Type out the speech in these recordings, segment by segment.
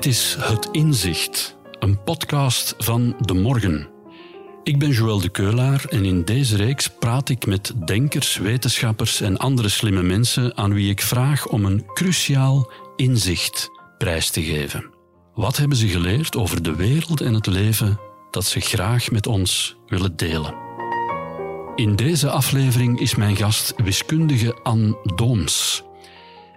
Dit is Het Inzicht, een podcast van De Morgen. Ik ben Joël de Keulaar en in deze reeks praat ik met denkers, wetenschappers en andere slimme mensen aan wie ik vraag om een cruciaal inzicht prijs te geven. Wat hebben ze geleerd over de wereld en het leven dat ze graag met ons willen delen? In deze aflevering is mijn gast wiskundige Anne Dooms.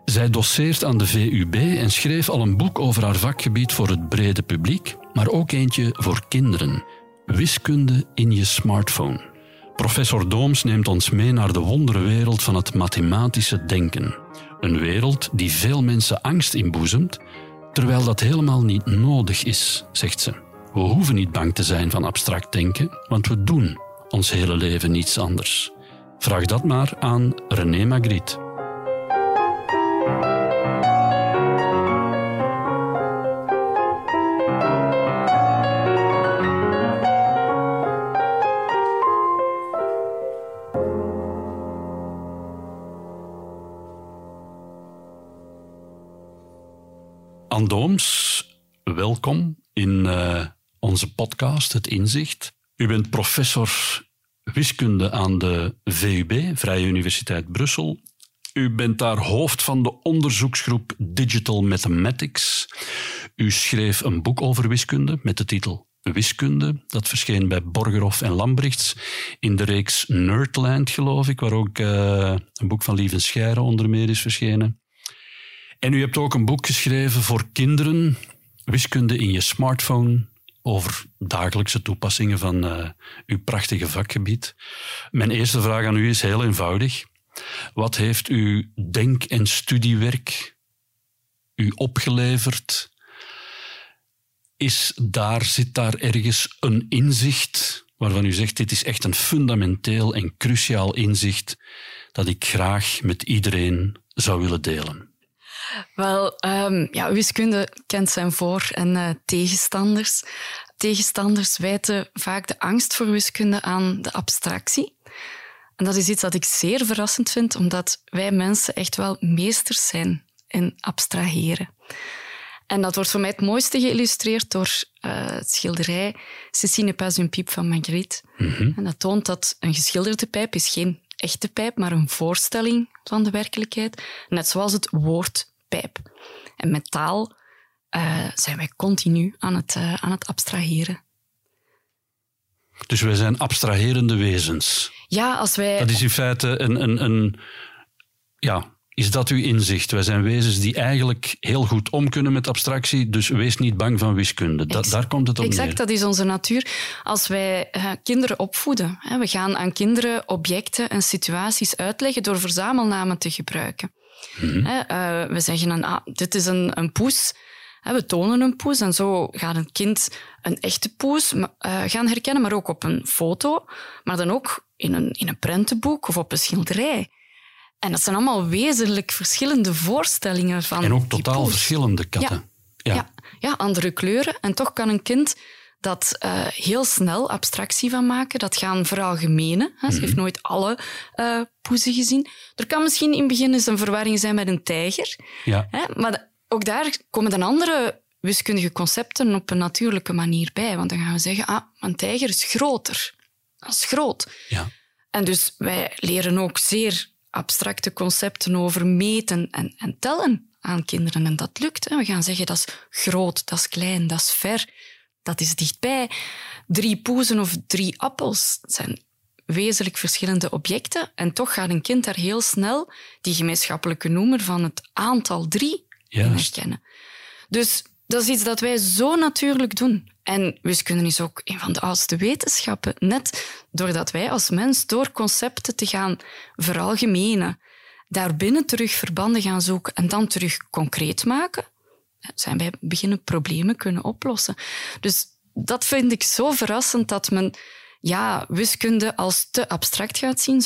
Zij doseert aan de VUB en schreef al een boek over haar vakgebied voor het brede publiek, maar ook eentje voor kinderen. Wiskunde in je smartphone. Professor Dooms neemt ons mee naar de wonderwereld van het mathematische denken. Een wereld die veel mensen angst inboezemt, terwijl dat helemaal niet nodig is, zegt ze. We hoeven niet bang te zijn van abstract denken, want we doen ons hele leven niets anders. Vraag dat maar aan René Magritte. Anne Dooms, welkom in uh, onze podcast Het Inzicht. U bent professor wiskunde aan de VUB, Vrije Universiteit Brussel. U bent daar hoofd van de onderzoeksgroep Digital Mathematics. U schreef een boek over wiskunde met de titel Wiskunde. Dat verscheen bij Borgerhoff en Lambrichts in de reeks Nerdland, geloof ik, waar ook uh, een boek van Lieven Scheire onder meer is verschenen. En u hebt ook een boek geschreven voor kinderen, wiskunde in je smartphone, over dagelijkse toepassingen van uh, uw prachtige vakgebied. Mijn eerste vraag aan u is heel eenvoudig. Wat heeft uw denk- en studiewerk u opgeleverd? Is daar, zit daar ergens een inzicht waarvan u zegt, dit is echt een fundamenteel en cruciaal inzicht dat ik graag met iedereen zou willen delen? Wel, um, ja, wiskunde kent zijn voor- en uh, tegenstanders. Tegenstanders wijten vaak de angst voor wiskunde aan de abstractie. En dat is iets dat ik zeer verrassend vind, omdat wij mensen echt wel meesters zijn in abstraheren. En dat wordt voor mij het mooiste geïllustreerd door uh, het schilderij Cécine pas une pipe van Magritte. Mm -hmm. En dat toont dat een geschilderde pijp is geen echte pijp, maar een voorstelling van de werkelijkheid. Net zoals het woord pijp. En met taal uh, zijn wij continu aan het, uh, aan het abstraheren. Dus wij zijn abstraherende wezens. Ja, als wij. Dat is in feite een. een, een ja, is dat uw inzicht? Wij zijn wezens die eigenlijk heel goed om kunnen met abstractie, dus wees niet bang van wiskunde. Da daar komt het op exact, neer. dat is onze natuur. Als wij uh, kinderen opvoeden, hè, we gaan aan kinderen objecten en situaties uitleggen door verzamelnamen te gebruiken. Mm -hmm. uh, we zeggen dan, ah, dit is een, een poes. We tonen een poes en zo gaat een kind een echte poes uh, gaan herkennen, maar ook op een foto, maar dan ook in een, in een prentenboek of op een schilderij. En dat zijn allemaal wezenlijk verschillende voorstellingen van. En ook totaal verschillende katten. Ja, ja. ja, ja andere kleuren. En toch kan een kind dat uh, heel snel abstractie van maken. Dat gaan veralgemenen. Hè. Ze heeft nooit alle uh, poezen gezien. Er kan misschien in het begin eens een verwarring zijn met een tijger. Ja. Hè, maar ook daar komen dan andere wiskundige concepten op een natuurlijke manier bij. Want dan gaan we zeggen, ah, een tijger is groter. Dat is groot. Ja. En dus wij leren ook zeer abstracte concepten over meten en, en tellen aan kinderen. En dat lukt. Hè. We gaan zeggen, dat is groot, dat is klein, dat is ver, dat is dichtbij. Drie poezen of drie appels zijn wezenlijk verschillende objecten. En toch gaat een kind daar heel snel die gemeenschappelijke noemer van het aantal drie in herkennen. Dus dat is iets dat wij zo natuurlijk doen. En wiskunde is ook een van de oudste wetenschappen. Net doordat wij als mens door concepten te gaan veralgemenen, daarbinnen terug verbanden gaan zoeken en dan terug concreet maken, zijn wij beginnen problemen kunnen oplossen. Dus dat vind ik zo verrassend dat men ja, wiskunde als te abstract gaat zien,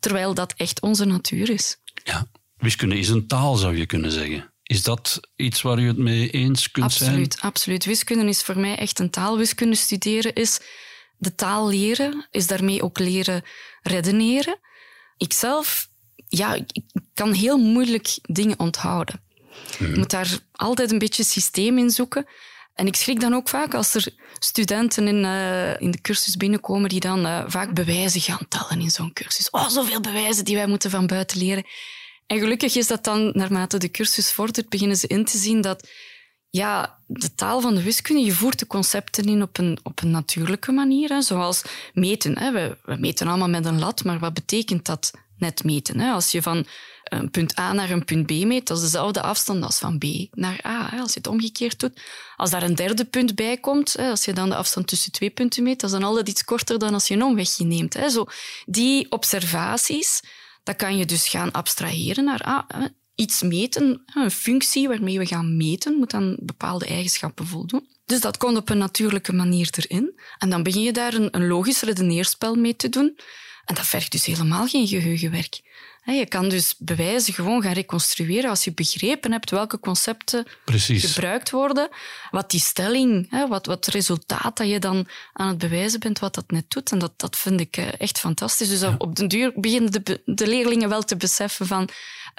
terwijl dat echt onze natuur is. Ja, wiskunde is een taal, zou je kunnen zeggen. Is dat iets waar u het mee eens kunt absoluut, zijn? Absoluut, absoluut. Wiskunde is voor mij echt een taal. Wiskunde studeren is de taal leren, is daarmee ook leren redeneren. Ikzelf, ja, ik kan heel moeilijk dingen onthouden. Je moet daar altijd een beetje systeem in zoeken. En ik schrik dan ook vaak als er studenten in, uh, in de cursus binnenkomen die dan uh, vaak bewijzen gaan tellen in zo'n cursus. Oh, zoveel bewijzen die wij moeten van buiten leren. En gelukkig is dat dan, naarmate de cursus vordert, beginnen ze in te zien dat ja, de taal van de wiskunde, je voert de concepten in op een, op een natuurlijke manier. Zoals meten. Hè. We, we meten allemaal met een lat, maar wat betekent dat net meten? Hè? Als je van een punt A naar een punt B meet, dat is dezelfde afstand als van B naar A, als je het omgekeerd doet. Als daar een derde punt bij komt, als je dan de afstand tussen twee punten meet, dat is dan altijd iets korter dan als je een omwegje neemt. Zo, die observaties, dat kan je dus gaan abstraheren naar ah, iets meten. Een functie waarmee we gaan meten moet aan bepaalde eigenschappen voldoen. Dus dat komt op een natuurlijke manier erin. En dan begin je daar een, een logisch redeneerspel mee te doen. En dat vergt dus helemaal geen geheugenwerk. Je kan dus bewijzen gewoon gaan reconstrueren als je begrepen hebt welke concepten Precies. gebruikt worden, wat die stelling, wat, wat resultaat dat je dan aan het bewijzen bent, wat dat net doet. En dat, dat vind ik eh, echt fantastisch. Dus op den duur beginnen de, de leerlingen wel te beseffen van,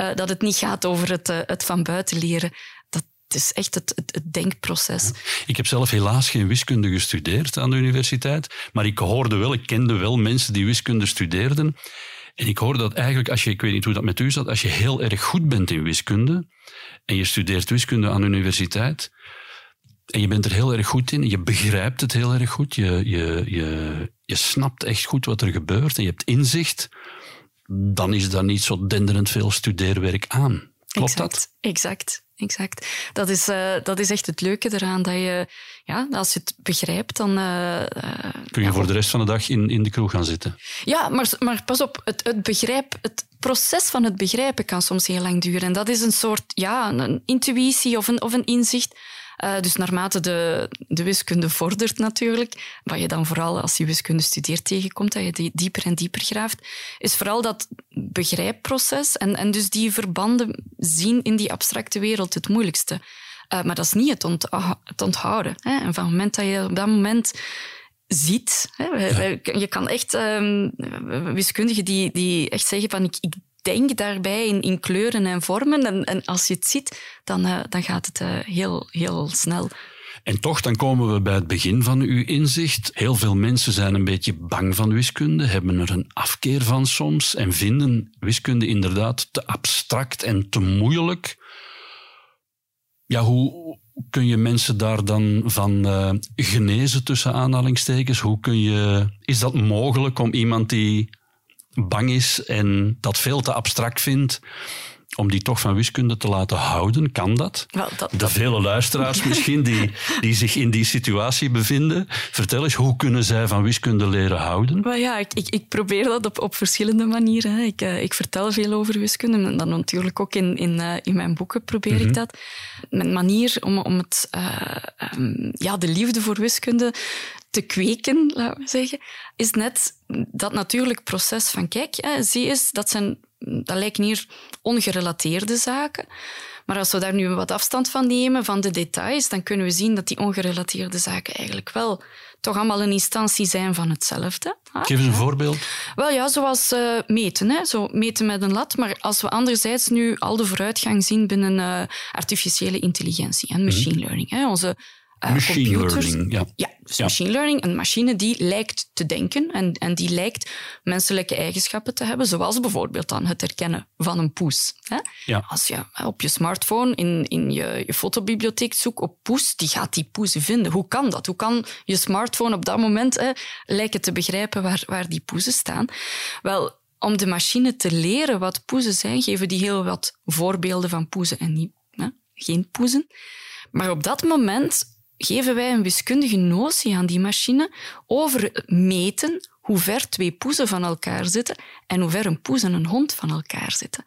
uh, dat het niet gaat over het, uh, het van buiten leren. Dat het is echt het, het, het denkproces. Ik heb zelf helaas geen wiskunde gestudeerd aan de universiteit, maar ik hoorde wel, ik kende wel mensen die wiskunde studeerden. En ik hoor dat eigenlijk, als je, ik weet niet hoe dat met u zat, als je heel erg goed bent in wiskunde en je studeert wiskunde aan de universiteit en je bent er heel erg goed in, je begrijpt het heel erg goed, je, je, je, je snapt echt goed wat er gebeurt en je hebt inzicht, dan is daar niet zo denderend veel studeerwerk aan. Klopt dat? Exact exact. Dat is, uh, dat is echt het leuke eraan. Dat je, ja, als je het begrijpt, dan... Uh, Kun je ja, voor de rest van de dag in, in de kroeg gaan zitten. Ja, maar, maar pas op, het, het begrijp, het proces van het begrijpen kan soms heel lang duren. En dat is een soort ja, een intuïtie of een, of een inzicht uh, dus naarmate de, de wiskunde vordert natuurlijk, wat je dan vooral als je wiskunde studeert tegenkomt, dat je die dieper en dieper graaft, is vooral dat begrijpproces en, en dus die verbanden zien in die abstracte wereld het moeilijkste. Uh, maar dat is niet het, ont het onthouden. Hè. En van het moment dat je op dat moment ziet. Hè, ja. Je kan echt um, wiskundigen die, die echt zeggen van ik, ik denk daarbij in, in kleuren en vormen. En, als je het ziet, dan, uh, dan gaat het uh, heel, heel snel. En toch, dan komen we bij het begin van uw inzicht. Heel veel mensen zijn een beetje bang van wiskunde, hebben er een afkeer van soms en vinden wiskunde inderdaad te abstract en te moeilijk. Ja, hoe kun je mensen daar dan van uh, genezen tussen aanhalingstekens? Hoe kun je, is dat mogelijk om iemand die bang is en dat veel te abstract vindt, om die toch van wiskunde te laten houden? Kan dat? Wel, dat de vele luisteraars misschien die, die zich in die situatie bevinden. Vertel eens, hoe kunnen zij van wiskunde leren houden? Wel ja, ik, ik, ik probeer dat op, op verschillende manieren. Hè. Ik, uh, ik vertel veel over wiskunde en dan natuurlijk ook in, in, uh, in mijn boeken probeer mm -hmm. ik dat. Mijn manier om, om het, uh, um, ja, de liefde voor wiskunde te kweken, laten we zeggen, is net dat natuurlijk proces van kijk, hè, zie eens, dat, zijn, dat lijken hier ongerelateerde zaken. Maar als we daar nu wat afstand van nemen, van de details, dan kunnen we zien dat die ongerelateerde zaken eigenlijk wel toch allemaal een instantie zijn van hetzelfde. Geef eens een voorbeeld. Wel ja, zoals uh, meten. Hè. Zo meten met een lat. Maar als we anderzijds nu al de vooruitgang zien binnen uh, artificiële intelligentie en machine mm. learning. Hè. Onze machine computers. learning, ja. Ja, dus ja. machine learning, een machine die lijkt te denken en, en die lijkt menselijke eigenschappen te hebben, zoals bijvoorbeeld dan het herkennen van een poes. Hè? Ja. Als je op je smartphone in, in je, je fotobibliotheek zoekt op poes, die gaat die poes vinden. Hoe kan dat? Hoe kan je smartphone op dat moment hè, lijken te begrijpen waar, waar die poezen staan? Wel, om de machine te leren wat poezen zijn, geven die heel wat voorbeelden van poezen en niet, hè, geen poezen. Maar op dat moment geven wij een wiskundige notie aan die machine over meten hoe ver twee poezen van elkaar zitten en hoe ver een poes en een hond van elkaar zitten.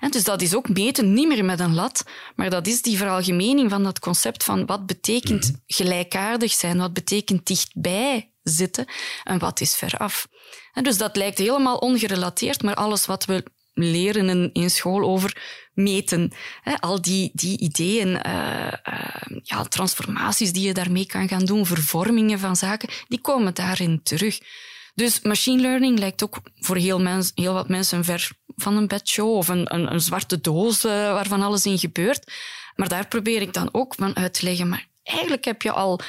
En dus dat is ook meten, niet meer met een lat, maar dat is die veralgemening van dat concept van wat betekent gelijkaardig zijn, wat betekent dichtbij zitten en wat is veraf. En dus dat lijkt helemaal ongerelateerd, maar alles wat we leren in, in school over meten. Al die, die ideeën, uh, uh, ja, transformaties die je daarmee kan gaan doen, vervormingen van zaken, die komen daarin terug. Dus machine learning lijkt ook voor heel, mens, heel wat mensen ver van een bedshow of een, een, zwarte doos uh, waarvan alles in gebeurt. Maar daar probeer ik dan ook van uit te leggen. Maar eigenlijk heb je al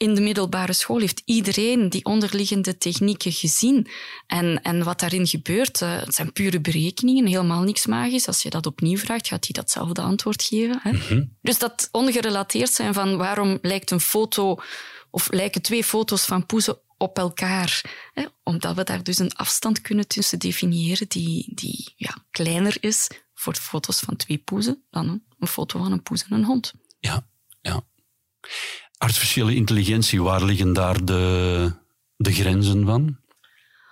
in de middelbare school heeft iedereen die onderliggende technieken gezien. En, en wat daarin gebeurt, uh, het zijn pure berekeningen, helemaal niks magisch. Als je dat opnieuw vraagt, gaat hij datzelfde antwoord geven. Hè? Mhm. Dus dat ongerelateerd zijn van waarom lijkt een foto of lijken twee foto's van poezen op elkaar. Hè? Omdat we daar dus een afstand kunnen tussen definiëren die, die ja, kleiner is voor foto's van twee poezen dan een foto van een poes en een hond. Ja, ja. Artificiële intelligentie, waar liggen daar de, de grenzen van?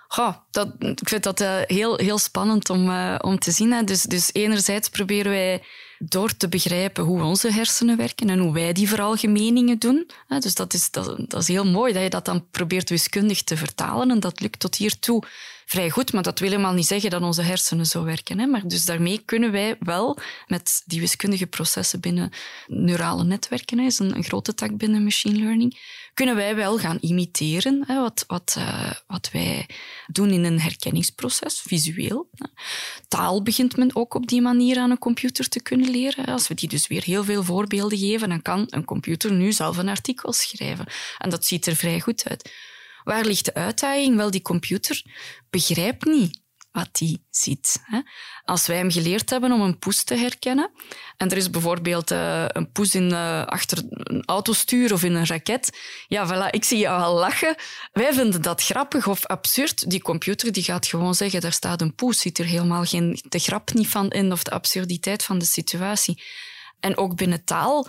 Goh, dat, ik vind dat uh, heel, heel spannend om, uh, om te zien. Hè. Dus, dus enerzijds proberen wij door te begrijpen hoe onze hersenen werken en hoe wij die veralgemeningen doen. Hè. Dus dat is, dat, dat is heel mooi dat je dat dan probeert wiskundig te vertalen en dat lukt tot hiertoe vrij goed, maar dat wil helemaal niet zeggen dat onze hersenen zo werken. Hè. Maar dus daarmee kunnen wij wel met die wiskundige processen binnen neurale netwerken, hè, is een, grote tak binnen machine learning, kunnen wij wel gaan imiteren hè, wat, wat, uh, wat wij doen in een herkenningsproces, visueel. Hè. Taal begint men ook op die manier aan een computer te kunnen leren. Als we die dus weer heel veel voorbeelden geven, dan kan een computer nu zelf een artikel schrijven. En dat ziet er vrij goed uit. Waar ligt de uitdaging? Wel, die computer begrijpt niet wat die ziet. Als wij hem geleerd hebben om een poes te herkennen, en er is bijvoorbeeld uh, een poes in, uh, achter een autostuur of in een raket, ja, voilà, ik zie jou al lachen. Wij vinden dat grappig of absurd. Die computer die gaat gewoon zeggen, daar staat een poes, ziet er helemaal geen, de grap niet van in of de absurditeit van de situatie. En ook binnen taal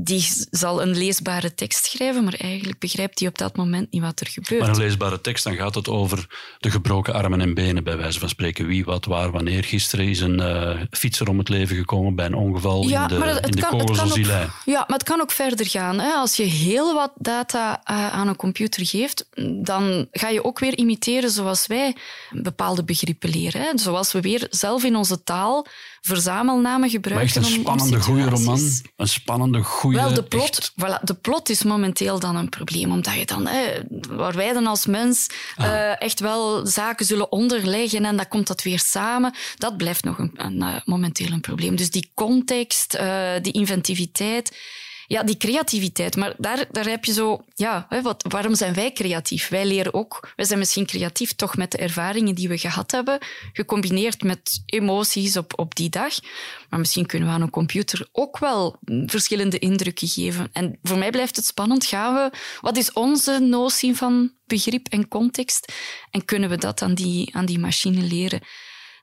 die zal een leesbare tekst schrijven, maar eigenlijk begrijpt hij op dat moment niet wat er gebeurt. Maar een leesbare tekst, dan gaat het over de gebroken armen en benen, bij wijze van spreken. Wie, wat, waar, wanneer. Gisteren is een uh, fietser om het leven gekomen bij een ongeval ja, in de, maar het, in de kan, Ja, maar het kan ook verder gaan. Hè. Als je heel wat data uh, aan een computer geeft, dan ga je ook weer imiteren zoals wij bepaalde begrippen leren. Hè. Zoals we weer zelf in onze taal verzamelnamen gebruiken. Maar echt een spannende, goede roman. Een spannende, goede... Wel, de plot, voilà, de plot is momenteel dan een probleem, omdat je dan, hè, waar wij dan als mens ah. uh, echt wel zaken zullen onderleggen en dan komt dat weer samen, dat blijft nog een, een uh, momenteel een probleem. Dus die context, uh, die inventiviteit ja, die creativiteit. Maar daar, daar heb je zo, ja, hè, wat, waarom zijn wij creatief? Wij leren ook, wij zijn misschien creatief toch met de ervaringen die we gehad hebben, gecombineerd met emoties op, op die dag. Maar misschien kunnen we aan een computer ook wel verschillende indrukken geven. En voor mij blijft het spannend. Gaan we, wat is onze notie van begrip en context? En kunnen we dat aan die, aan die machine leren?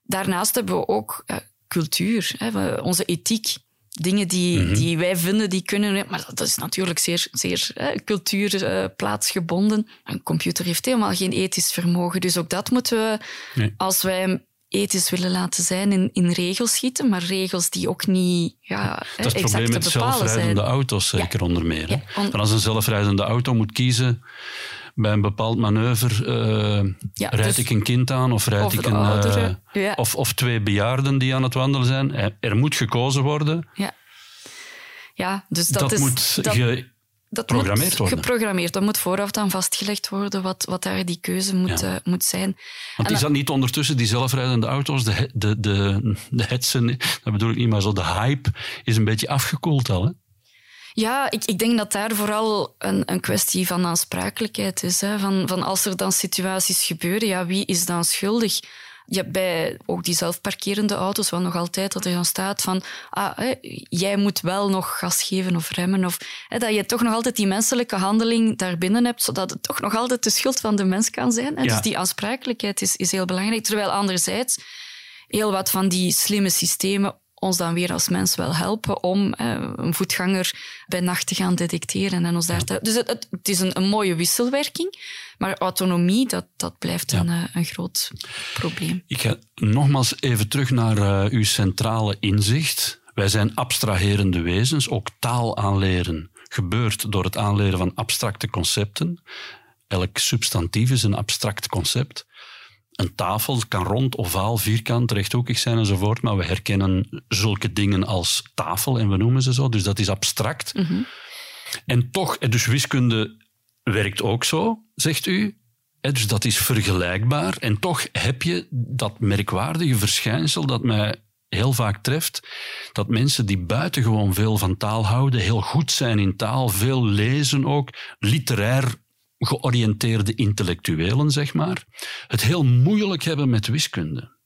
Daarnaast hebben we ook cultuur, onze ethiek dingen die, mhm. die wij vinden, die kunnen... Maar dat is natuurlijk zeer, zeer hè, cultuurplaatsgebonden. Uh, een computer heeft helemaal geen ethisch vermogen. Dus ook dat moeten we, als wij hem ethisch willen laten zijn, in, in regels schieten. Maar regels die ook niet ja, Dat is het probleem met zelfrijdende auto's zeker onder meer. Ja, als een zelfrijdende auto moet kiezen bij een bepaald manoeuvre uh, rijd dus ik een kind aan of rijd ik een... Uh, of, of twee bejaarden die aan het wandelen zijn. Er moet gekozen worden. Ja, ja dus dat, dat is... Moet dat, dat geprogrammeerd worden. Geprogrammeerd. Dat moet vooraf dan vastgelegd worden wat, wat daar die keuze moet, ja. uh, moet zijn. Want is dat niet ondertussen, die zelfrijdende auto's, de, de, de, de hetsen, dat bedoel ik niet, maar zo de hype is een beetje afgekoeld al, hè? Ja, ik, ik denk dat daar vooral een, een kwestie van aansprakelijkheid is. Hè. Van, van als er dan situaties gebeuren, ja, wie is dan schuldig? Je hebt bij ook die zelfparkerende auto's wel nog altijd dat er dan staat van ah, hè, jij moet wel nog gas geven of remmen. Of hè, dat je toch nog altijd die menselijke handeling daarbinnen hebt, zodat het toch nog altijd de schuld van de mens kan zijn. Hè. Dus die aansprakelijkheid is, is heel belangrijk. Terwijl anderzijds heel wat van die slimme systemen ons dan weer als mens wel helpen om eh, een voetganger bij nacht te gaan detecteren en ons daar te... Dus het, het is een, een, mooie wisselwerking, maar autonomie, dat, dat blijft een, uh, een groot probleem. Ik ga nogmaals even terug naar uh, uw centrale inzicht. Wij zijn abstraherende wezens, ook taal aanleren gebeurt door het aanleren van abstracte concepten. Elk substantief is een abstract concept een tafel kan rond, ovaal, vierkant, rechthoekig zijn enzovoort, maar we herkennen zulke dingen als tafel en we noemen ze zo, dus dat is abstract. Mhm. En toch, dus wiskunde werkt ook zo, zegt u. Dus dat is vergelijkbaar. En toch heb je dat merkwaardige verschijnsel dat mij heel vaak treft, dat mensen die buitengewoon veel van taal houden, heel goed zijn in taal, veel lezen ook, literair georiënteerde intellectuelen, zeg maar, het heel moeilijk hebben met wiskunde.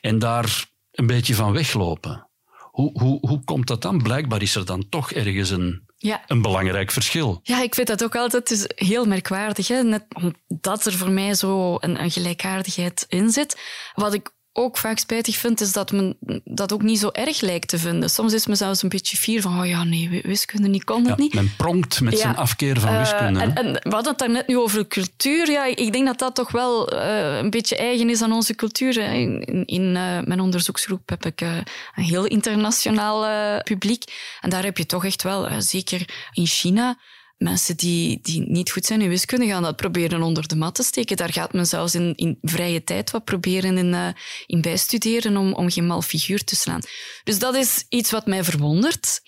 En daar een beetje van weglopen. Hoe, hoe, hoe komt dat dan? Blijkbaar is er dan toch ergens een, ja. een belangrijk verschil. Ja, ik vind dat ook altijd is heel merkwaardig. Hè? Net omdat er voor mij zo een, een gelijkaardigheid in zit. Wat ik ook vaak spijtig vind, is dat men dat ook niet zo erg lijkt te vinden. Soms is men zelfs een beetje fier van, oh ja, nee, wiskunde niet, kon het niet. Men pronkt met zijn afkeer van uh, wiskunde. En, en, we hadden het daar net nu over cultuur. Ja, ik denk dat dat toch wel uh, een beetje eigen is aan onze cultuur. In, in uh, mijn onderzoeksgroep heb ik een heel internationaal publiek. En daar heb je toch echt wel, zeker in China mensen die, die niet goed zijn in wiskunde gaan dat proberen onder de mat te steken. Daar gaat men zelfs in, in vrije tijd wat proberen in, uh, in bijstuderen om, om geen mal figuur te slaan. Dus dat is iets wat mij verwondert.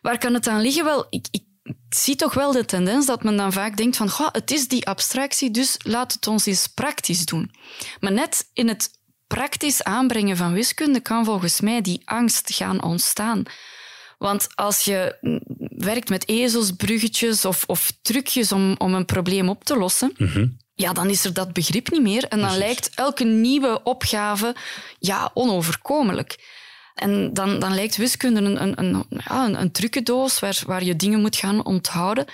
Waar kan het aan liggen? Wel, ik, ik zie toch wel de tendens dat men dan vaak denkt van goh, het is die abstractie, dus laat het ons eens praktisch doen. Maar net in het praktisch aanbrengen van wiskunde kan volgens mij die angst gaan ontstaan. Want als je werkt met ezels, bruggetjes of, of trucjes om, om een probleem op te lossen, mhm. ja, dan is er dat begrip niet meer. En dan lijkt elke nieuwe opgave ja, onoverkomelijk. En dan, dan lijkt wiskunde een, een, een, ja, een, een trucendoos waar, waar je dingen moet gaan onthouden.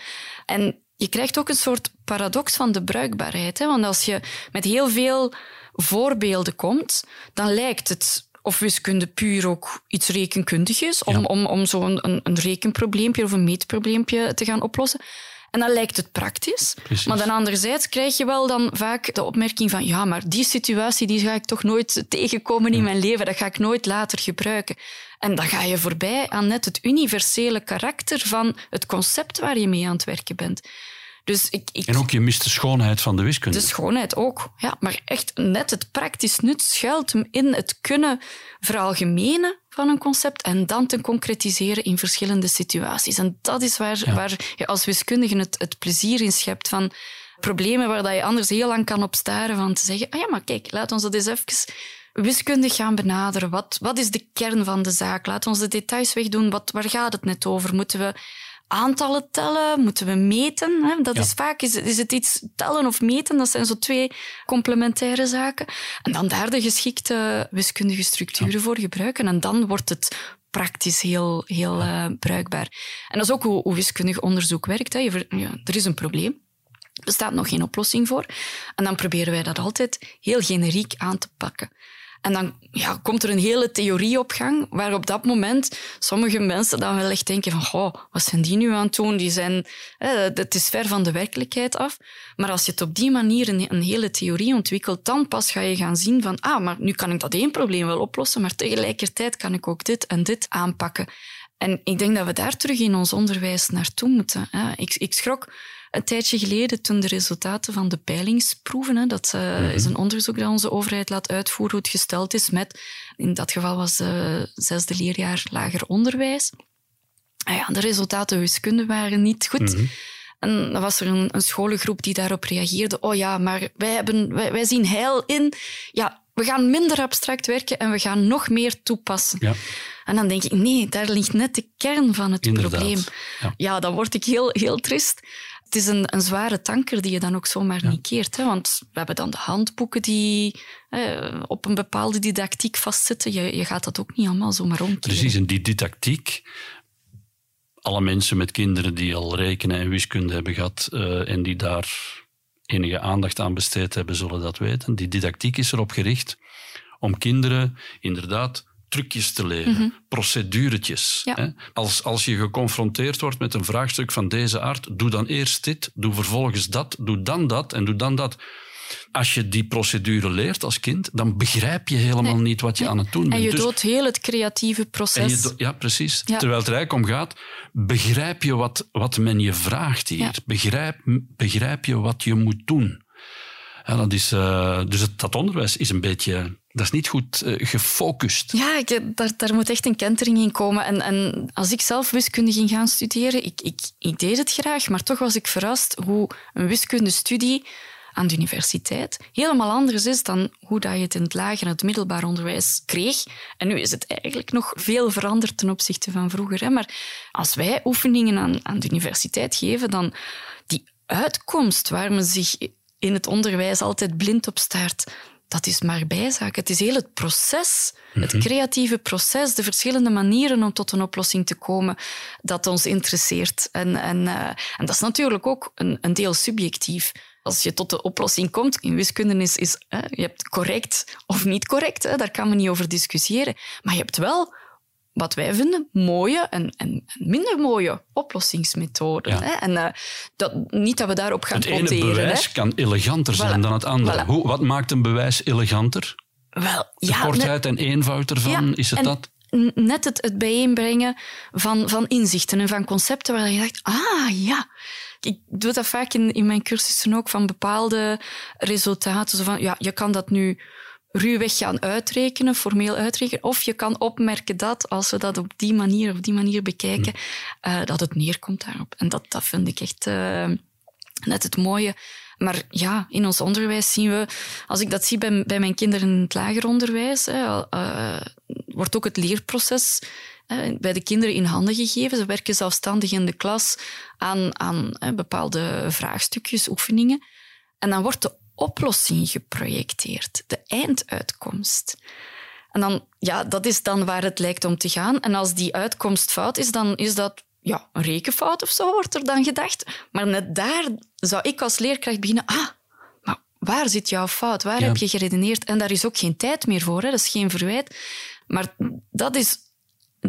En je krijgt ook een soort paradox van de bruikbaarheid. Hè? Want als je met heel veel voorbeelden komt, dan lijkt het of wiskunde puur ook iets rekenkundig is, om, om, om zo'n een, een rekenprobleempje of een meetprobleempje te gaan oplossen. En dan lijkt het praktisch. Maar dan anderzijds krijg je wel dan vaak de opmerking van ja, maar die situatie die ga ik toch nooit tegenkomen in mijn leven. Dat ga ik nooit later gebruiken. En dan ga je voorbij aan net het universele karakter van het concept waar je mee aan het werken bent. Dus ik, ik, en ook je mist de schoonheid van de wiskunde. De schoonheid ook, ja. Maar echt net het praktisch nut schuilt hem in het kunnen veralgemenen van een concept en dan te concretiseren in verschillende situaties. En dat is waar, waar je als wiskundige het, het plezier in schept van problemen waar dat je anders heel lang kan op staren van te zeggen, ah ja, maar kijk, laat ons dat eens even wiskundig gaan benaderen. Wat, wat is de kern van de zaak? Laat ons de details wegdoen. Wat, waar gaat het net over? Moeten we aantallen tellen? Moeten we meten? Hè? Dat is vaak, is, is het iets tellen of meten? Dat zijn zo twee complementaire zaken. En dan daar de geschikte wiskundige structuren voor gebruiken. En dan wordt het praktisch heel, heel uh, bruikbaar. En dat is ook hoe, hoe wiskundig onderzoek werkt. Hè. Je, ja, er is een probleem. Er bestaat nog geen oplossing voor. En dan proberen wij dat altijd heel generiek aan te pakken. En dan ja, komt er een hele theorie op gang, waar op dat moment sommige mensen dan wel echt denken van, goh, wat zijn die nu aan het doen? Die zijn, het is ver van de werkelijkheid af. Maar als je het op die manier een, een, hele theorie ontwikkelt, dan pas ga je gaan zien van, ah, maar nu kan ik dat één probleem wel oplossen, maar tegelijkertijd kan ik ook dit en dit aanpakken. En ik denk dat we daar terug in ons onderwijs naartoe moeten. Ik, ik schrok een tijdje geleden, toen de resultaten van de peilingsproeven, hè, dat uh, is een onderzoek dat onze overheid laat uitvoeren, hoe het gesteld is met, in dat geval was uh, zesde leerjaar lager onderwijs. Ah ja, de resultaten wiskunde waren niet goed. Mhm. En dan was er een, een, scholengroep die daarop reageerde. Oh ja, maar wij, hebben, wij, wij zien heil in. Ja, we gaan minder abstract werken en we gaan nog meer toepassen. Ja. En dan denk ik, nee, daar ligt net de kern van het probleem. Ja. ja. dan word ik heel, heel trist het is een, een zware tanker die je dan ook zomaar niet keert. Hè? Want we hebben dan de handboeken die eh, op een bepaalde didactiek vastzitten. Je, je gaat dat ook niet allemaal zomaar omkeren. Precies, en die didactiek... Alle mensen met kinderen die al rekenen en wiskunde hebben gehad uh, en die daar enige aandacht aan besteed hebben, zullen dat weten. Die didactiek is erop gericht om kinderen inderdaad trucjes te leren, mm proceduretjes. Hè? Als, als je geconfronteerd wordt met een vraagstuk van deze aard, doe dan eerst dit, doe vervolgens dat, doe dan dat en doe dan dat. Als je die procedure leert als kind, dan begrijp je helemaal niet wat je aan het doen bent. En je dus, doodt heel het creatieve proces. ja, precies. Terwijl het eigenlijk om gaat, begrijp je wat, wat men je vraagt hier. Begrijp, begrijp je wat je moet doen. Is, uh, dus het, dat onderwijs is een beetje dat is niet goed uh, gefocust. Ja, ik, daar, daar moet echt een kentering in komen. En, en als ik zelf wiskunde ging gaan studeren, ik, ik, ik deed het graag, maar toch was ik verrast hoe een wiskundestudie aan de universiteit helemaal anders is dan hoe dat je het in het lager en het middelbaar onderwijs kreeg. En nu is het eigenlijk nog veel veranderd ten opzichte van vroeger. Hè? Maar als wij oefeningen aan, aan de universiteit geven, dan die uitkomst waar men zich in het onderwijs altijd blind op staart, dat is maar bijzaak. Het is heel het proces, het mhm. creatieve proces, de verschillende manieren om tot een oplossing te komen, dat ons interesseert. En, en, uh, en dat is natuurlijk ook een, een, deel subjectief. Als je tot de oplossing komt, in wiskunde is, is uh, je hebt correct of niet correct, hè, daar kan men niet over discussiëren. Maar je hebt wel wat wij vinden, mooie en, en minder mooie oplossingsmethoden. Hè? En uh, dat, niet dat we daarop gaan het Het ene bewijs kan eleganter zijn dan het andere. Hoe, wat maakt een bewijs eleganter? Wel, de ja, kortheid en eenvoud ervan, is het dat? Net het, het bijeenbrengen van, van inzichten en van concepten waar je dacht, ah ja, ik doe dat vaak in, in mijn cursussen ook, van bepaalde resultaten. Zo van, ja, je kan dat nu ruwweg gaan uitrekenen, formeel uitrekenen. Of je kan opmerken dat, als we dat op die manier, op die manier bekijken, uh, dat het neerkomt daarop. En dat, dat vind ik echt uh, net het mooie. Maar ja, in ons onderwijs zien we, als ik dat zie bij, bij mijn kinderen in het lager onderwijs, hè, uh, wordt ook het leerproces bij de kinderen in handen gegeven. Ze werken zelfstandig in de klas aan, aan bepaalde vraagstukjes, oefeningen. En dan wordt de oplossing geprojecteerd, de einduitkomst. En dan, ja, dat is dan waar het lijkt om te gaan. En als die uitkomst fout is, dan is dat ja, een rekenfout of zo, wordt er dan gedacht. Maar net daar zou ik als leerkracht beginnen. Ah, maar waar zit jouw fout? Waar heb je geredeneerd? En daar is ook geen tijd meer voor, hè? dat is geen verwijt. Maar dat is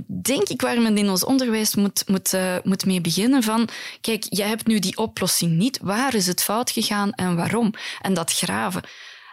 denk ik waar men in ons onderwijs moet, moet, uh, moet mee beginnen van, kijk, jij hebt nu die oplossing niet. Waar is het fout gegaan en waarom? En dat graven.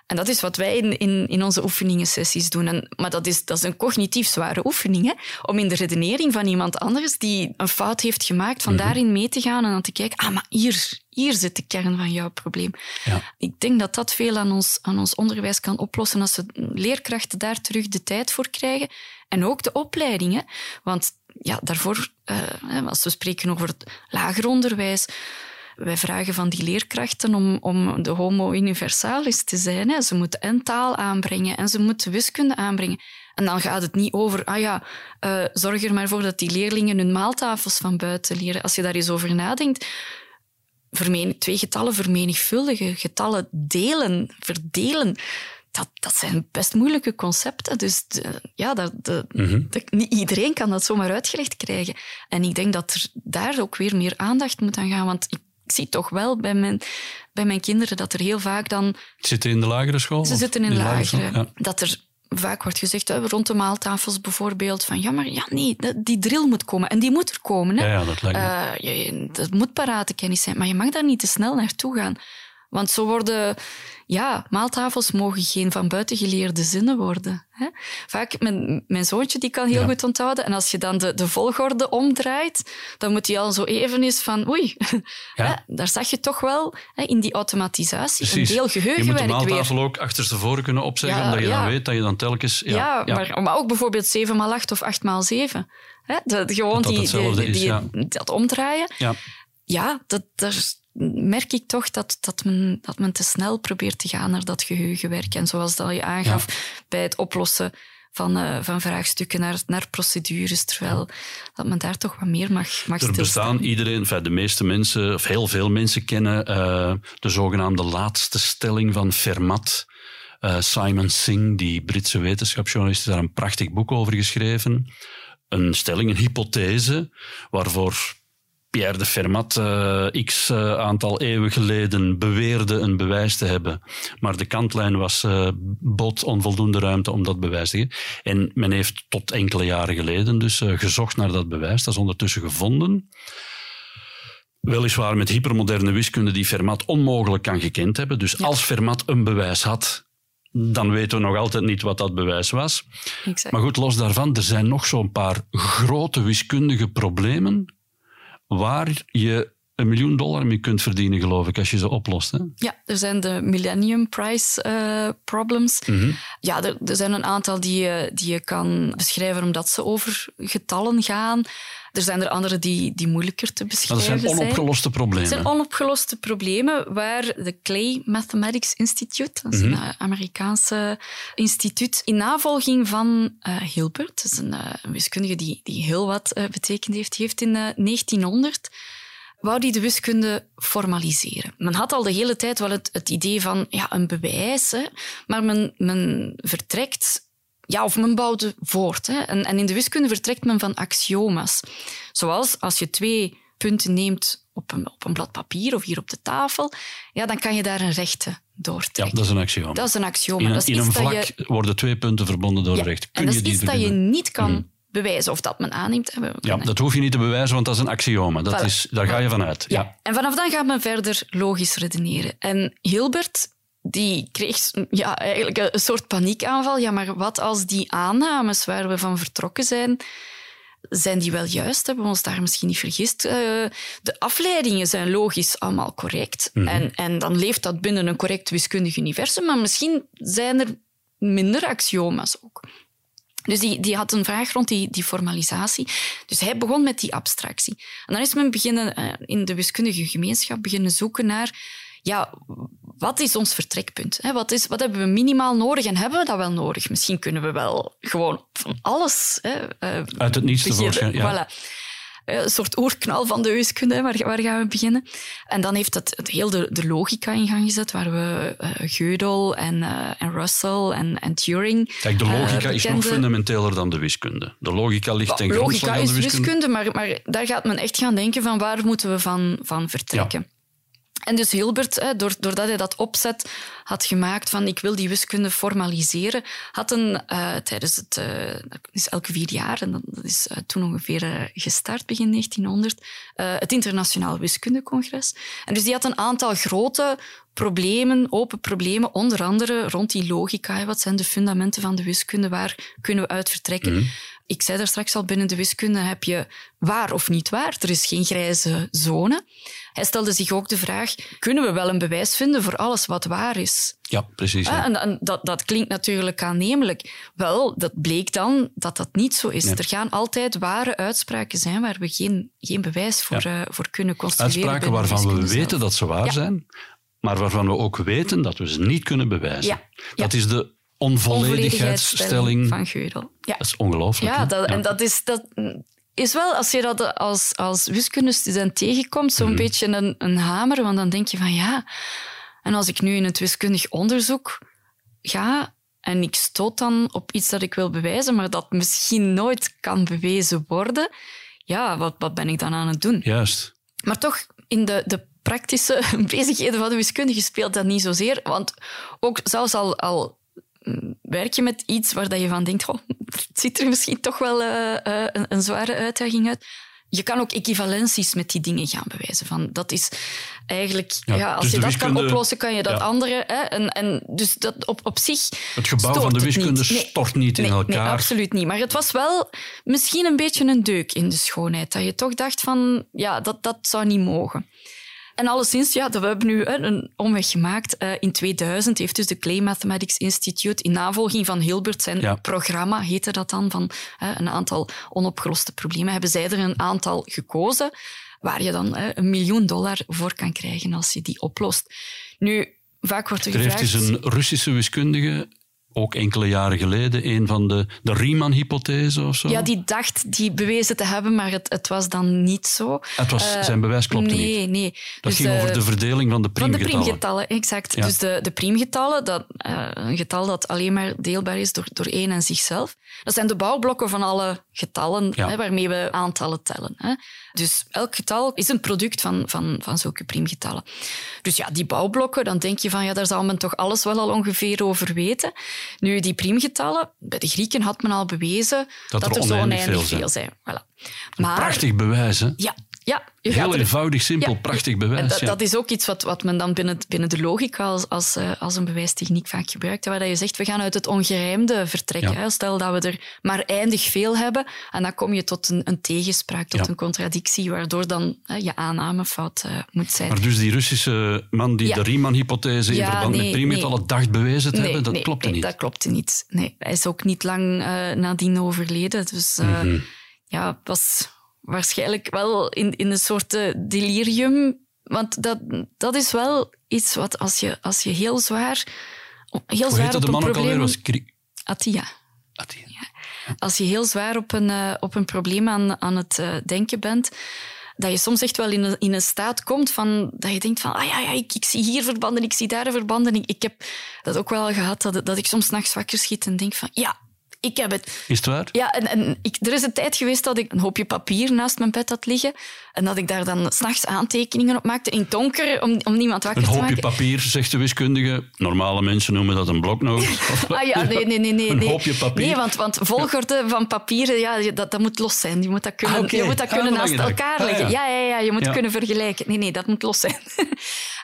En dat is wat wij in, in, in onze oefeningen-sessies doen. En, maar dat is, dat is een cognitief zware oefening, hè? om in de redenering van iemand anders die een fout heeft gemaakt, van mhm. daarin mee te gaan en dan te kijken, ah, maar hier, hier zit de kern van jouw probleem. Ja. Ik denk dat dat veel aan ons, aan ons onderwijs kan oplossen als we leerkrachten daar terug de tijd voor krijgen en ook de opleidingen. Want ja, daarvoor, uh, als we spreken over het lager onderwijs, wij vragen van die leerkrachten om, om de homo universalis te zijn. Hè. Ze moeten en taal aanbrengen en ze moeten wiskunde aanbrengen. En dan gaat het niet over, ah ja, uh, zorg er maar voor dat die leerlingen hun maaltafels van buiten leren. Als je daar eens over nadenkt, twee getallen vermenigvuldigen, getallen delen, verdelen dat, dat zijn best moeilijke concepten. Dus ja, dat, mhm. niet iedereen kan dat zomaar uitgelegd krijgen. En ik denk dat er daar ook weer meer aandacht moet aan gaan. Want ik, zie toch wel bij mijn, bij mijn kinderen dat er heel vaak dan... Zitten in de lagere school? Ze zitten in de lagere. Dat er vaak wordt gezegd, rond de maaltafels bijvoorbeeld, van ja, maar ja, nee, die drill moet komen. En die moet er komen. Hè. Ja, ja dat lijkt me. Uh, dat moet parate kennis zijn, maar je mag daar niet te snel naartoe gaan. Want zo worden, ja, maaltafels mogen geen van buiten geleerde zinnen worden. Hè? Vaak, mijn, mijn zoontje die kan heel goed onthouden. En als je dan de, de volgorde omdraait, dan moet hij al zo even eens van, oei, ja. hè, daar zag je toch wel hè, in die automatisatie Precies. een deel geheugenwerk Je moet de maaltafel ook achterstevoren kunnen opzeggen, omdat je dan weet dat je dan telkens... Ja, Maar, maar ook bijvoorbeeld 7 x 8 of 8 x 7. Hè? De, gewoon dat die, die, die, dat omdraaien. Ja, ja dat, daar merk ik toch dat, dat, men, dat men te snel probeert te gaan naar dat geheugenwerk. En zoals dat je aangaf bij het oplossen van, uh, van vraagstukken naar, naar procedures, terwijl dat men daar toch wat meer mag, mag Er bestaan iedereen, enfin, de meeste mensen, of heel veel mensen kennen uh, de zogenaamde laatste stelling van Fermat. Uh, Simon Singh, die Britse wetenschapsjournalist, heeft daar een prachtig boek over geschreven. Een stelling, een hypothese, waarvoor Pierre de Fermat uh, x uh, aantal eeuwen geleden beweerde een bewijs te hebben. Maar de kantlijn was, uh, bood onvoldoende ruimte om dat bewijs te geven. En men heeft tot enkele jaren geleden dus gezocht naar dat bewijs. Dat is ondertussen gevonden. Weliswaar met hypermoderne wiskunde die Fermat onmogelijk kan gekend hebben. Dus als Fermat een bewijs had, dan weten we nog altijd niet wat dat bewijs was. Exact. Maar goed, los daarvan, er zijn nog zo'n paar grote wiskundige problemen waar je een miljoen dollar mee kunt verdienen, geloof ik, als je ze oplost. Hè? Ja, er zijn de Millennium Prize uh, problems. Mhm. Ja, er, er, zijn een aantal die je, die je kan beschrijven omdat ze over getallen gaan. Er zijn er andere die, die moeilijker te beschrijven zijn. Dat zijn onopgeloste problemen. Het zijn onopgeloste problemen waar de Clay Mathematics Institute, dat is een Mhm. uh, Amerikaanse instituut, in navolging van uh, Hilbert, dat is een, uh, een wiskundige die, die heel wat uh, betekend heeft, die heeft in 1900 wou die de wiskunde formaliseren. Men had al de hele tijd wel het, het idee van ja, een bewijs, hè, maar men, men vertrekt ja, of men bouwde voort. Hè. En, en in de wiskunde vertrekt men van axioma's. Zoals als je twee punten neemt op een, op een blad papier of hier op de tafel, ja, dan kan je daar een rechte doortrekken. Ja, dat is een axioma. Dat is een axioma. In een, dat is in een iets vlak dat je, worden twee punten verbonden door ja, een recht. en Kun dat je is iets dat je niet kan Hmm. Bewijzen of dat men aanneemt. We Ja, dat hoef je niet te bewijzen, want dat is een axioma. Dat Voilà. is, daar ga je vanuit. Ja. Ja. En vanaf dan gaat men verder logisch redeneren. En Hilbert die kreeg ja, eigenlijk een soort paniekaanval. Ja, maar wat als die aannames waar we van vertrokken zijn, zijn die wel juist? Hebben we ons daar misschien niet vergist? Uh, de afleidingen zijn logisch allemaal correct. Mhm. en, en dan leeft dat binnen een correct wiskundig universum, maar misschien zijn er minder axioma's ook. Dus die, die had een vraag rond die, die formalisatie. Dus hij begon met die abstractie. En dan is men beginnen, uh, in de wiskundige gemeenschap beginnen zoeken naar ja, wat is ons vertrekpunt? Wat, is, wat hebben we minimaal nodig en hebben we dat wel nodig? Misschien kunnen we wel gewoon van alles hè, uh, Uit het niets tevoorschijn, ja. Voilà. Uh, Een soort oerknal van de wiskunde, waar, waar gaan we beginnen? En dan heeft het, het heel de, de logica in gang gezet, waar we uh, Gödel en, uh, en Russell en, en Turing... Kijk, de logica is nog fundamenteler dan de wiskunde. De logica ligt ten Logica grondslag aan is de wiskunde. wiskunde, maar, maar daar gaat men echt gaan denken van waar moeten we van, van vertrekken. Ja. En dus Hilbert, doordat hij dat opzet had gemaakt van ik wil die wiskunde formaliseren, had een, uh, tijdens het, uh, dat is elke vier jaar, en dat is uh, toen ongeveer gestart, begin 1900, het Internationaal Wiskundecongres. En dus die had een aantal grote problemen, open problemen, onder andere rond die logica. Wat zijn de fundamenten van de wiskunde? Waar kunnen we uit vertrekken? Mhm. Ik zei daar straks al, binnen de wiskunde heb je waar of niet waar. Er is geen grijze zone. Hij stelde zich ook de vraag, kunnen we wel een bewijs vinden voor alles wat waar is? Ja, precies. Ja. Ah, en, en dat, dat, klinkt natuurlijk aannemelijk. Wel, dat bleek dan dat dat niet zo is. Nee. Er gaan altijd ware uitspraken zijn waar we geen, geen bewijs voor, ja. uh, voor kunnen construeren. Uitspraken waarvan we weten zelf. dat ze waar ja. zijn, maar waarvan we ook weten dat we ze niet kunnen bewijzen. Ja. Dat is de onvolledigheidsstelling van Gödel. Ja. Dat is ongelooflijk. Ja, dat, en dat is, dat is wel, als je dat als, als wiskundestudent tegenkomt, zo'n Mhm. beetje een, een hamer, want dan denk je van ja, en als ik nu in het wiskundig onderzoek ga en ik stoot dan op iets dat ik wil bewijzen, maar dat misschien nooit kan bewezen worden, ja, wat, wat ben ik dan aan het doen? Juist. Maar toch, in de, de praktische bezigheden van de wiskundige speelt dat niet zozeer, want ook zelfs al, al werk je met iets waar dat je van denkt, oh, het ziet er misschien toch wel uh, uh, een, een, zware uitdaging uit. Je kan ook equivalenties met die dingen gaan bewijzen. Van, dat is eigenlijk, ja, ja als dus je dat wiskunde, kan oplossen, kan je dat ja. andere. Hè, en, en dus dat op, op zich. Het gebouw van de wiskunde niet. stort niet in nee, elkaar. Nee, absoluut niet. Maar het was wel misschien een beetje een deuk in de schoonheid. Dat je toch dacht van, ja, dat, dat zou niet mogen. En alleszins, ja, we hebben nu een omweg gemaakt. Uh, in 2000 heeft dus de Clay Mathematics Institute in navolging van Hilbert zijn ja. programma, heette dat dan, van een aantal onopgeloste problemen, hebben zij er een aantal gekozen waar je dan een miljoen dollar voor kan krijgen als je die oplost. Nu, vaak wordt er, er gevraagd... heeft dus een Russische wiskundige ook enkele jaren geleden een van de, de Riemann-hypothese of zo. Ja, die dacht die bewezen te hebben, maar het, het was dan niet zo. Het was, Uh, zijn bewijs klopte nee, niet. Nee, Dat dus, ging over de verdeling van de Van de priemgetallen. priemgetallen, exact. Ja. Dus de, de priemgetallen, dat, uh, een getal dat alleen maar deelbaar is door, door één en zichzelf. Dat zijn de bouwblokken van alle getallen Ja. hè, waarmee we aantallen tellen. Hè. Dus elk getal is een product van, van, van zulke priemgetallen. Dus ja, die bouwblokken, dan denk je van, ja, daar zal men toch alles wel al ongeveer over weten. Nu, die priemgetallen, bij de Grieken had men al bewezen Dat dat, er er zo oneindig veel veel zijn. Voilà. Maar, Prachtig bewijs, hè? Ja, Ja, je Heel gaat er- eenvoudig, simpel, Ja, prachtig En bewijs. dat, ja. dat is ook iets wat, wat men dan binnen, binnen de logica als, als, eh, als een bewijstechniek vaak gebruikt. Waar je zegt, we gaan uit het ongerijmde vertrekken. Ja. Stel dat we er maar eindig veel hebben, en dan kom je tot een, een tegenspraak, tot een contradictie, waardoor dan hè, je aanname fout eh, moet zijn. Maar dus die Russische man die de Riemann-hypothese in verband nee, met priemgetallen dacht bewezen te hebben, dat nee, klopte nee, niet. Dat klopte niet. Nee, hij is ook niet lang eh, nadien overleden. Dus Mhm. ja, het was waarschijnlijk wel in, in een soort eh, delirium. Want dat, dat is wel iets wat als je, als je heel zwaar, heel zwaar op de een man probleem... Was Kri- Attia. Attia. Als je heel zwaar op een, eh, op een probleem aan, aan het eh, denken bent, dat je soms echt wel in een, in een staat komt van, dat je denkt van, ah ja, ja ik, ik zie hier verbanden, ik zie daar verbanden. Ik, ik heb dat ook wel gehad, dat, dat ik soms nachts wakker schiet en denk van, ja, ik heb het. Is het waar? Ja, en, en ik, er is een tijd geweest dat ik een hoopje papier naast mijn bed had liggen en dat ik daar dan s'nachts aantekeningen op maakte in het donker om, om niemand wakker Een te hoopje maken. papier, zegt de wiskundige. Normale mensen noemen dat een bloknoot. Ah ja, nee, nee, nee. nee Een nee. hoopje papier. Nee, want, want volgorde van papieren, ja, dat, dat moet los zijn. Je moet dat kunnen, Ah, je moet dat Ah, kunnen naast elkaar Ah, leggen. ja. ja. Ja, ja, je moet kunnen vergelijken. Nee, nee, dat moet los zijn.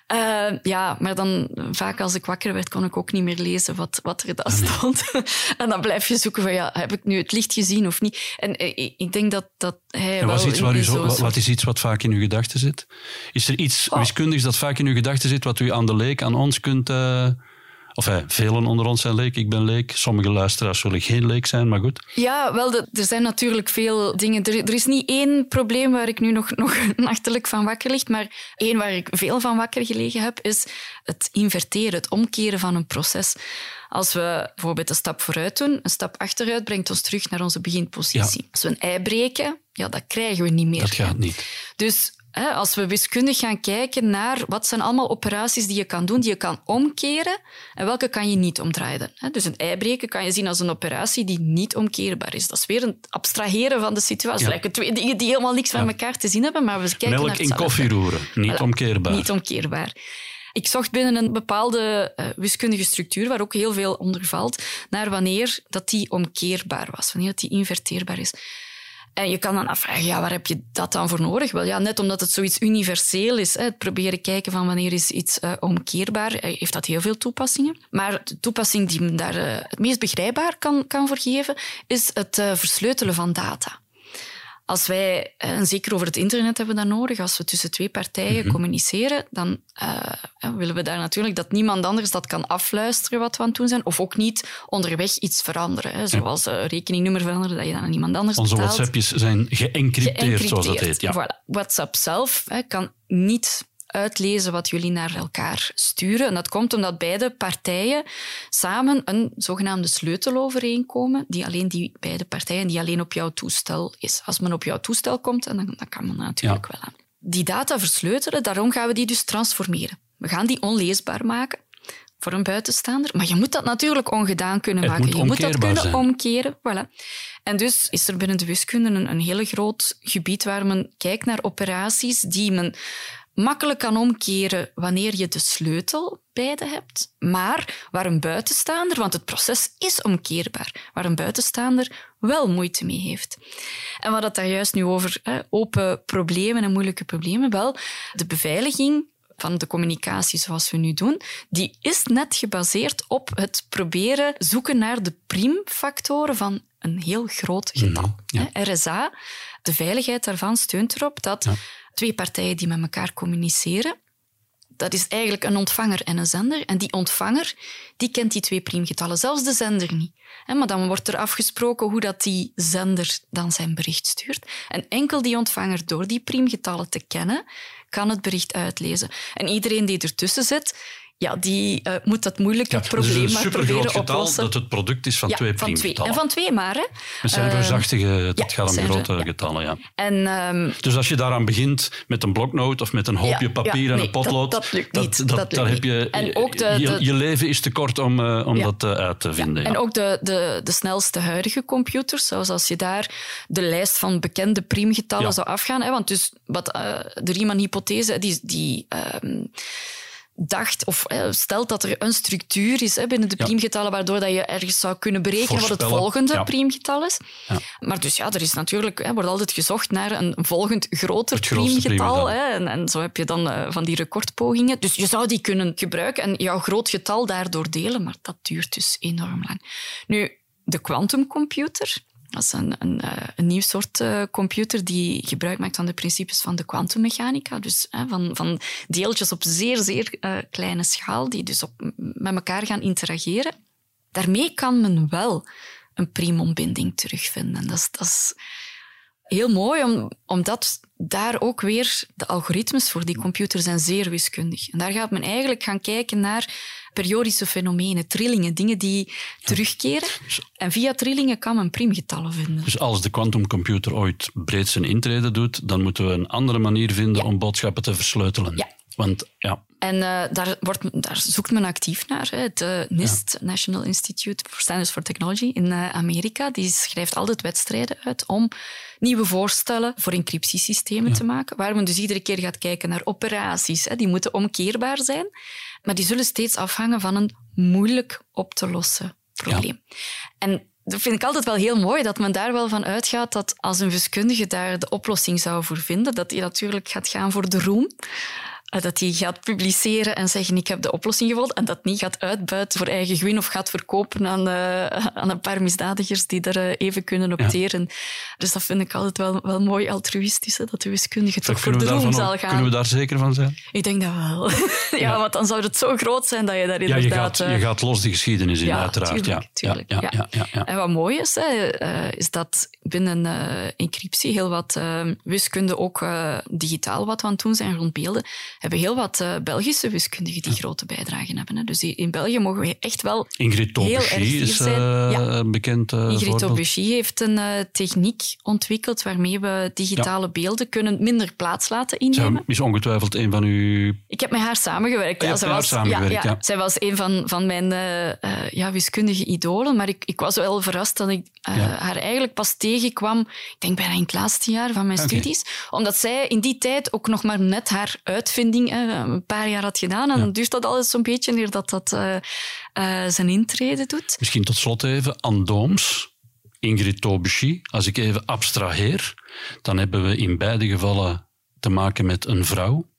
Eh, ja, maar dan vaak als ik wakker werd, kon ik ook niet meer lezen wat, wat er daar stond. en dan blijf je zoeken van, ja, heb ik nu het licht gezien of niet? En eh, ik, denk dat, dat hij En iets waar u zo, wat is iets wat vaak in uw gedachten zit? Is er iets Oh. wiskundigs dat vaak in uw gedachten zit, wat u aan de leek, aan ons kunt... eh, of eh, velen onder ons zijn leek, ik ben leek. Sommige luisteraars zullen geen leek zijn, maar goed. Ja, wel, de- er zijn natuurlijk veel dingen. Er, er is niet één probleem waar ik nu nog, nog nachtelijk van wakker lig, maar één waar ik veel van wakker gelegen heb, is het inverteren, het omkeren van een proces. Als we bijvoorbeeld een stap vooruit doen, een stap achteruit brengt ons terug naar onze beginpositie. Als we een ei breken, ja, dat krijgen we niet meer. Dat gaat niet. Dus als we wiskundig gaan kijken naar wat zijn allemaal operaties die je kan doen, die je kan omkeren en welke kan je niet omdraaien. Hè, Dus een ei breken kan je zien als een operatie die niet omkeerbaar is. Dat is weer een abstraheren van de situatie. Ja. Lijken twee dingen die helemaal niks met elkaar te zien hebben, maar we kijken Melk naar in hetzelfde. koffie roeren, niet Voilà, omkeerbaar. Niet omkeerbaar. Ik zocht binnen een bepaalde eh, wiskundige structuur, waar ook heel veel onder valt, naar wanneer dat die omkeerbaar was, wanneer dat die inverteerbaar is. En je kan dan afvragen, ja, waar heb je dat dan voor nodig? Wel, ja, net omdat het zoiets universeel is, hè, het proberen kijken van wanneer is iets eh, omkeerbaar, eh, heeft dat heel veel toepassingen. Maar de toepassing die me daar eh, het meest begrijpbaar kan, kan voor geven, is het versleutelen van data. Als wij, eh, en zeker over het internet hebben we dat nodig, als we tussen twee partijen communiceren, dan eh, willen we daar natuurlijk dat niemand anders dat kan afluisteren wat we aan het doen zijn, of ook niet onderweg iets veranderen. Hè, zoals eh, rekeningnummer veranderen, dat je dan aan iemand anders Onze betaalt. WhatsAppjes zijn geëncrypteerd, zoals dat heet. Ja. Voilà. WhatsApp zelf hè, kan niet uitlezen wat jullie naar elkaar sturen. En dat komt omdat beide partijen samen een zogenaamde sleutel overeenkomen, die alleen die beide partijen, die alleen op jouw toestel is. Als men op jouw toestel komt, en dan, dan kan men natuurlijk wel aan. Die data versleutelen, daarom gaan we die dus transformeren. We gaan die onleesbaar maken voor een buitenstaander. Maar je moet dat natuurlijk ongedaan kunnen Het maken. moet je moet dat kunnen zijn. omkeren. Voilà. En dus is er binnen de wiskunde een, een heel groot gebied waar men kijkt naar operaties die men makkelijk kan omkeren wanneer je de sleutel bij de hebt, maar waar een buitenstaander, want het proces is omkeerbaar, waar een buitenstaander wel moeite mee heeft. En wat het daar juist nu over, hè, open problemen en moeilijke problemen, wel, de beveiliging van de communicatie zoals we nu doen, die is net gebaseerd op het proberen zoeken naar de priemfactoren van een heel groot getal. ja. RSA, de veiligheid daarvan steunt erop dat twee partijen die met elkaar communiceren, dat is eigenlijk een ontvanger en een zender. En die ontvanger die kent die twee priemgetallen, zelfs de zender niet. Maar dan wordt er afgesproken hoe dat die zender dan zijn bericht stuurt. En enkel die ontvanger, door die priemgetallen te kennen, kan het bericht uitlezen. En iedereen die ertussen zit, ja, die eh, moet dat moeilijke Ja, probleem dus een maar supergroot proberen getal oplossen. dat het product is van ja, twee van twee. priemgetallen. En van twee maar, hè. Het zijn Eh, reusachtige, het ja, gaat om grote getallen, ja. En ehm, Dus als je daaraan begint met een bloknoot of met een hoopje papier en nee, een potlood, dat- dat lukt niet. dat, Dat lukt daar heb niet. je, En ook de- je, leven is te kort om, eh, om dat eh, uit te vinden. Ja. En ook de, de, de snelste huidige computers, zoals als je daar de lijst van bekende priemgetallen zou afgaan. Hè, want dus wat, de Riemann-hypothese, die, die, ehm, dacht of stelt dat er een structuur is hè, binnen de priemgetallen waardoor dat je ergens zou kunnen berekenen wat het volgende ja. priemgetal is. Ja. Maar dus ja, er is natuurlijk, hè, wordt altijd gezocht naar een volgend groter priemgetal. Hè, en, en zo heb je dan eh, van die recordpogingen. Dus je zou die kunnen gebruiken en jouw groot getal daardoor delen, maar dat duurt dus enorm lang. Nu, de quantumcomputer, dat is een, een, eh, nieuw soort eh, computer die gebruik maakt van de principes van de kwantummechanica. Dus van, van deeltjes op zeer, zeer eh, kleine schaal, die dus op, met elkaar gaan interageren. Daarmee kan men wel een priemontbinding terugvinden. Dat is, dat is heel mooi, om, omdat daar ook weer de algoritmes voor die computer zijn zeer wiskundig. En daar gaat men eigenlijk gaan kijken naar periodische fenomenen, trillingen, dingen die terugkeren. En via trillingen kan men priemgetallen vinden. Dus als de quantumcomputer ooit breed zijn intrede doet, dan moeten we een andere manier vinden Ja. om boodschappen te versleutelen. Ja. Want ja, En eh, daar, wordt, daar zoekt men actief naar. Hè. Het eh, NIST, National Institute for Standards for Technology in eh, Amerika, die schrijft altijd wedstrijden uit om nieuwe voorstellen voor encryptiesystemen te maken, waar men dus iedere keer gaat kijken naar operaties. Hè. Die moeten omkeerbaar zijn, maar die zullen steeds afhangen van een moeilijk op te lossen probleem. En dat vind ik altijd wel heel mooi, dat men daar wel van uitgaat dat als een wiskundige daar de oplossing zou voor vinden, dat hij natuurlijk gaat gaan voor de roem. Eh, Dat hij gaat publiceren en zeggen ik heb de oplossing gevonden en dat niet gaat uitbuiten voor eigen gewin of gaat verkopen aan, eh, aan een paar misdadigers die er eh, even kunnen opteren. Dus dat vind ik altijd wel, wel mooi altruïstisch, hè, dat de wiskundige toch voor de roem zal gaan. kunnen we daar zeker van zijn? Ik denk dat wel. ja, Ja. want dan zou het zo groot zijn dat je daar Ja, je inderdaad... gaat, je gaat los de geschiedenis in, ja, uiteraard. tuurlijk, ja. tuurlijk, ja, ja. ja. En wat mooi is, hè, is dat binnen encryptie heel wat wiskunde ook digitaal wat we aan het doen zijn rond beelden, hebben heel wat eh, Belgische wiskundigen die grote bijdragen hebben. Hè. Dus in België mogen we echt wel... Ingrid Heel erg is zijn. eh, Ja. een bekend eh, Ingrid heeft een techniek ontwikkeld waarmee we digitale beelden kunnen minder plaats laten innemen. Zij is ongetwijfeld een van uw... Ik heb met haar samengewerkt. Ja, hebt zij was, samengewerkt, ja. Zij was een van, van mijn ja, wiskundige idolen, maar ik, ik was wel verrast dat ik haar eigenlijk pas tegenkwam, ik denk bijna in het laatste jaar van mijn studies, omdat zij in die tijd ook nog maar net haar uitvinding een paar jaar had gedaan. En dan duurt dat altijd zo'n beetje neer dat dat eh, eh, zijn intrede doet. Misschien tot slot even, Andooms, Ingrid Taubechies. Als ik even abstraheer, dan hebben we in beide gevallen te maken met een vrouw.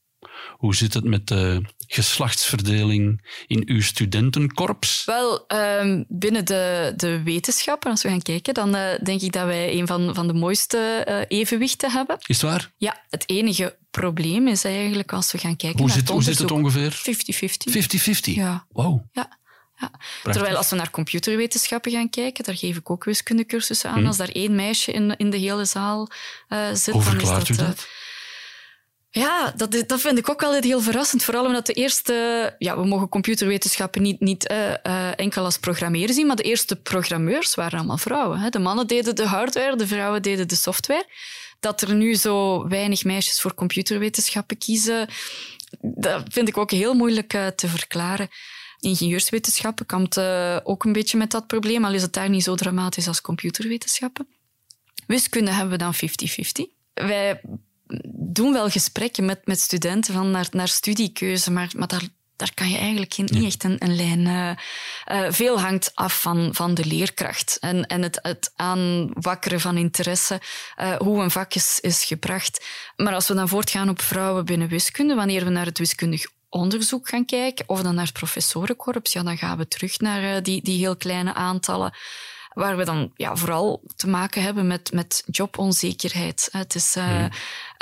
Hoe zit het met de geslachtsverdeling in uw studentenkorps? Wel, ehm, binnen de, de wetenschappen, als we gaan kijken, dan eh, denk ik dat wij een van, van de mooiste eh, evenwichten hebben. Is het waar? Ja, het enige probleem is eigenlijk als we gaan kijken Hoe naar zit, hoe zit het ongeveer? 50-50. 50-50? Ja. Wow. Ja. Ja. Terwijl als we naar computerwetenschappen gaan kijken, daar geef ik ook wiskundecursussen aan. Hm. Als daar één meisje in, in de hele zaal eh, zit, Hoe dan is dat... u dat? Ja, dat, dat vind ik ook altijd heel verrassend. Vooral omdat de eerste... Ja, we mogen computerwetenschappen niet, niet eh, eh, enkel als programmeren zien, maar de eerste programmeurs waren allemaal vrouwen. Hè. De mannen deden de hardware, de vrouwen deden de software. Dat er nu zo weinig meisjes voor computerwetenschappen kiezen, dat vind ik ook heel moeilijk eh, te verklaren. Ingenieurswetenschappen kampt ook een beetje met dat probleem, al is het daar niet zo dramatisch als computerwetenschappen. Wiskunde hebben we dan 50-50. Wij doen wel gesprekken met, met studenten van naar, naar studiekeuze, maar, maar daar, daar kan je eigenlijk geen, niet echt een, een lijn... eh, eh, veel hangt af van, van de leerkracht en, en het, het aanwakkeren van interesse, eh, hoe een vak is, is gebracht. Maar als we dan voortgaan op vrouwen binnen wiskunde, wanneer we naar het wiskundig onderzoek gaan kijken, of dan naar het professorenkorps, ja, dan gaan we terug naar die, die heel kleine aantallen waar we dan ja, vooral te maken hebben met, met jobonzekerheid. Het is, eh,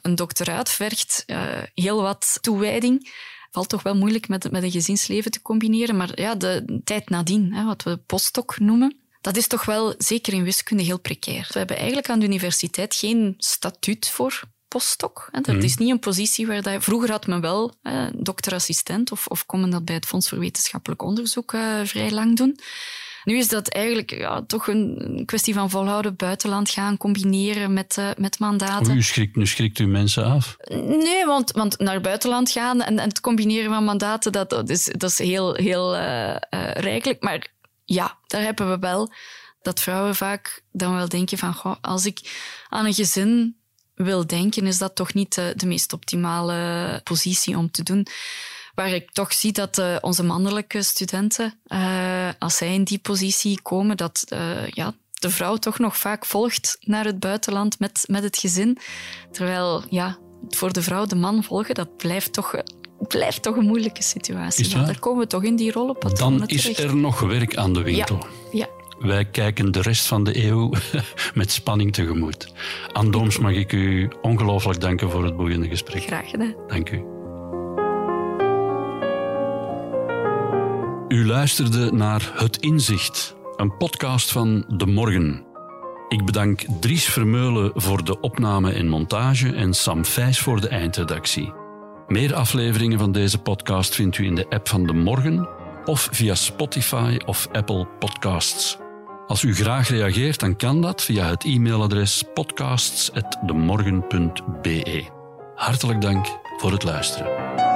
Een doctoraat vergt eh, heel wat toewijding. Valt toch wel moeilijk met, met een gezinsleven te combineren, maar ja, de tijd nadien, hè, wat we postdoc noemen, dat is toch wel, zeker in wiskunde, heel precair. We hebben eigenlijk aan de universiteit geen statuut voor postdoc. Hè. Dat is niet een positie waar dat... Vroeger had men wel eh, dokterassistent of, of kon men dat bij het Fonds voor Wetenschappelijk Onderzoek eh, vrij lang doen. Nu is dat eigenlijk ja, toch een kwestie van volhouden, buitenland gaan, combineren met, eh, met mandaten. U schrikt, nu schrikt u mensen af. Nee, want, want naar buitenland gaan en, en het combineren van mandaten, dat, dat, is, dat is heel, heel eh, rijkelijk. Maar ja, daar hebben we wel dat vrouwen vaak dan wel denken van, goh, als ik aan een gezin wil denken, is dat toch niet de, de meest optimale positie om te doen. Waar ik toch zie dat uh, onze mannelijke studenten, uh, als zij in die positie komen, dat uh, ja, de vrouw toch nog vaak volgt naar het buitenland met, met het gezin. Terwijl ja, voor de vrouw de man volgen, dat blijft toch blijft toch een moeilijke situatie. Ja, daar komen we toch in die rollenpatronen Dan is er nog werk aan de winkel. Ja, ja. Wij kijken de rest van de eeuw met spanning tegemoet. Anne Dooms mag ik u ongelooflijk danken voor het boeiende gesprek. Graag gedaan. Dank u. U luisterde naar Het Inzicht, een podcast van De Morgen. Ik bedank Dries Vermeulen voor de opname en montage en Sam Vijs voor de eindredactie. Meer afleveringen van deze podcast vindt u in de app van De Morgen of via Spotify of Apple Podcasts. Als u graag reageert, dan kan dat via het e-mailadres podcasts.demorgen.be. Hartelijk dank voor het luisteren.